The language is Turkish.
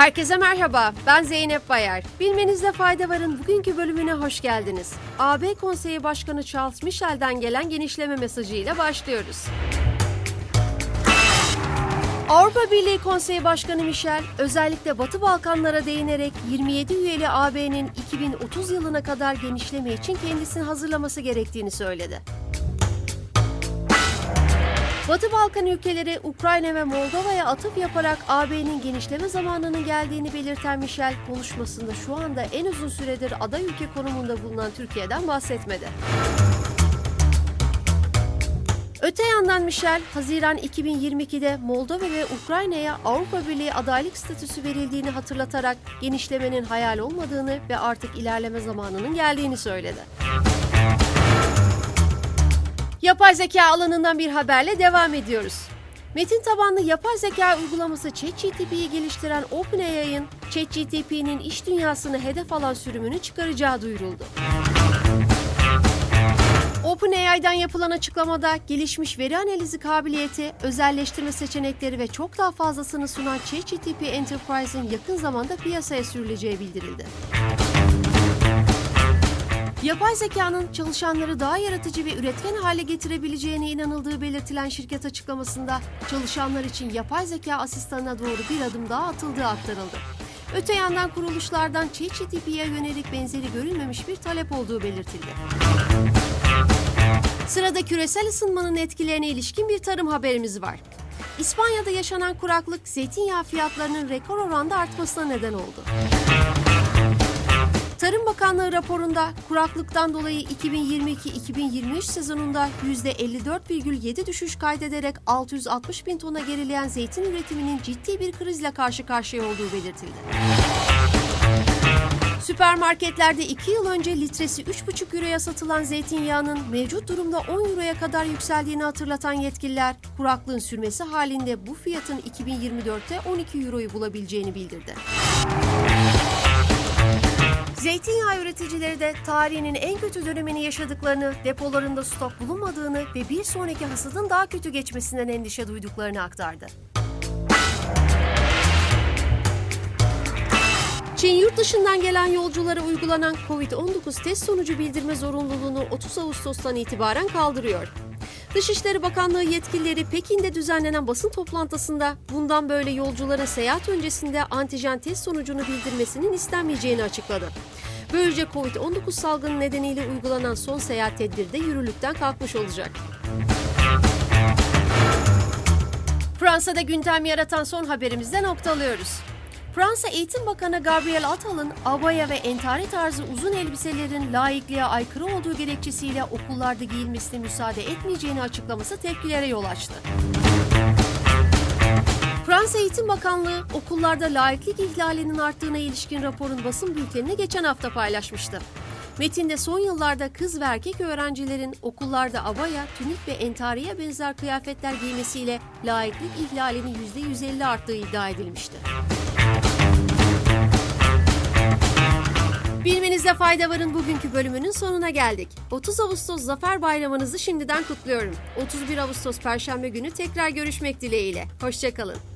Herkese merhaba, ben Zeynep Bayar. Bilmenizde fayda varın bugünkü bölümüne hoş geldiniz. AB Konseyi Başkanı Charles Michel'den gelen genişleme mesajıyla başlıyoruz. Avrupa Birliği Konseyi Başkanı Michel, özellikle Batı Balkanlara değinerek 27 üyeli AB'nin 2030 yılına kadar genişleme için kendisini hazırlaması gerektiğini söyledi. Batı Balkan ülkeleri Ukrayna ve Moldova'ya atıf yaparak AB'nin genişleme zamanının geldiğini belirten Michel, konuşmasında şu anda en uzun süredir aday ülke konumunda bulunan Türkiye'den bahsetmedi. Öte yandan Michel, Haziran 2022'de Moldova ve Ukrayna'ya Avrupa Birliği adaylık statüsü verildiğini hatırlatarak genişlemenin hayal olmadığını ve artık ilerleme zamanının geldiğini söyledi. Yapay zeka alanından bir haberle devam ediyoruz. Metin tabanlı yapay zeka uygulaması ChatGPT'yi geliştiren OpenAI'ın ChatGPT'nin iş dünyasını hedef alan sürümünü çıkaracağı duyuruldu. OpenAI'dan yapılan açıklamada gelişmiş veri analizi kabiliyeti, özelleştirme seçenekleri ve çok daha fazlasını sunan ChatGPT Enterprise'ın yakın zamanda piyasaya sürüleceği bildirildi. Yapay zekanın çalışanları daha yaratıcı ve üretken hale getirebileceğine inanıldığı belirtilen şirket açıklamasında çalışanlar için yapay zeka asistanına doğru bir adım daha atıldığı aktarıldı. Öte yandan kuruluşlardan ChatGPT'ye yönelik benzeri görülmemiş bir talep olduğu belirtildi. Sırada küresel ısınmanın etkilerine ilişkin bir tarım haberimiz var. İspanya'da yaşanan kuraklık zeytinyağı fiyatlarının rekor oranda artmasına neden oldu. Tarım Bakanlığı raporunda kuraklıktan dolayı 2022-2023 sezonunda %54,7 düşüş kaydederek 660 bin tona gerileyen zeytin üretiminin ciddi bir krizle karşı karşıya olduğu belirtildi. Süpermarketlerde 2 yıl önce litresi 3,5 euroya satılan zeytinyağının mevcut durumda 10 euroya kadar yükseldiğini hatırlatan yetkililer, kuraklığın sürmesi halinde bu fiyatın 2024'te 12 euroyu bulabileceğini bildirdi. Zeytinyağı üreticileri de tarihinin en kötü dönemini yaşadıklarını, depolarında stok bulunmadığını ve bir sonraki hasadın daha kötü geçmesinden endişe duyduklarını aktardı. Çin yurt dışından gelen yolculara uygulanan COVID-19 test sonucu bildirme zorunluluğunu 30 Ağustos'tan itibaren kaldırıyor. Dışişleri Bakanlığı yetkilileri Pekin'de düzenlenen basın toplantısında bundan böyle yolcuların seyahat öncesinde antijen test sonucunu bildirmesinin istenmeyeceğini açıkladı. Böylece Covid-19 salgını nedeniyle uygulanan son seyahat tedbiri de yürürlükten kalkmış olacak. Fransa'da gündem yaratan son haberimizde noktalıyoruz. Fransa Eğitim Bakanı Gabriel Attal'ın abaya ve entari tarzı uzun elbiselerin laikliğe aykırı olduğu gerekçesiyle okullarda giyilmesine müsaade etmeyeceğini açıklaması tepkilere yol açtı. Fransa Eğitim Bakanlığı okullarda laiklik ihlalinin arttığına ilişkin raporun basın bültenini geçen hafta paylaşmıştı. Metinde son yıllarda kız ve erkek öğrencilerin okullarda abaya, tünik ve entariye benzer kıyafetler giymesiyle laiklik ihlalinin %150 arttığı iddia edilmişti. Bilmenizde fayda varın bugünkü bölümünün sonuna geldik. 30 Ağustos Zafer Bayramınızı şimdiden kutluyorum. 31 Ağustos Perşembe günü tekrar görüşmek dileğiyle. Hoşçakalın.